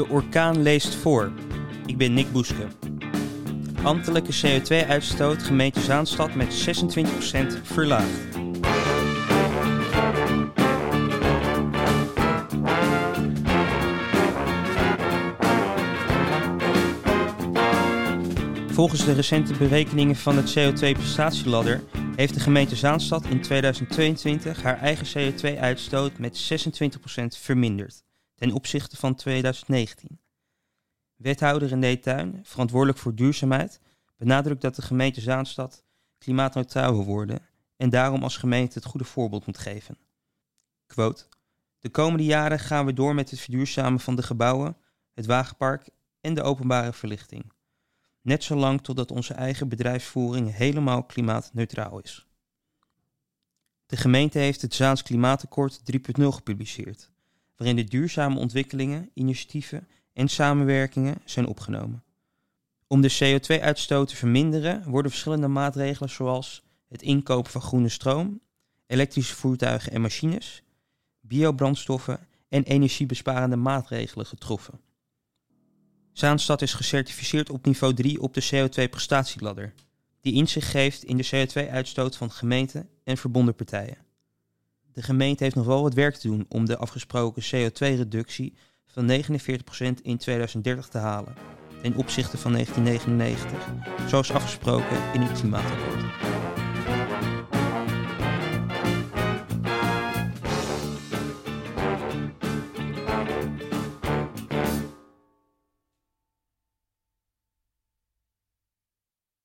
De orkaan leest voor. Ik ben Nick Boeske. Ambtelijke CO2-uitstoot gemeente Zaanstad met 26% verlaagd. Volgens de recente berekeningen van het CO2-prestatieladder heeft de gemeente Zaanstad in 2022 haar eigen CO2-uitstoot met 26% verminderd ten opzichte van 2019. Wethouder René Tuin, verantwoordelijk voor duurzaamheid, benadrukt dat de gemeente Zaanstad klimaatneutraal wil worden en daarom als gemeente het goede voorbeeld moet geven. De komende jaren gaan we door met het verduurzamen van de gebouwen, het wagenpark en de openbare verlichting. Net zolang totdat onze eigen bedrijfsvoering helemaal klimaatneutraal is. De gemeente heeft het Zaans Klimaatakkoord 3.0 gepubliceerd, waarin de duurzame ontwikkelingen, initiatieven en samenwerkingen zijn opgenomen. Om de CO2-uitstoot te verminderen worden verschillende maatregelen zoals het inkopen van groene stroom, elektrische voertuigen en machines, biobrandstoffen en energiebesparende maatregelen getroffen. Zaanstad is gecertificeerd op niveau 3 op de CO2-prestatieladder, die inzicht geeft in de CO2-uitstoot van gemeenten en verbonden partijen. De gemeente heeft nog wel wat werk te doen om de afgesproken CO2-reductie van 49% in 2030 te halen, ten opzichte van 1999, zoals afgesproken in het klimaatakkoord.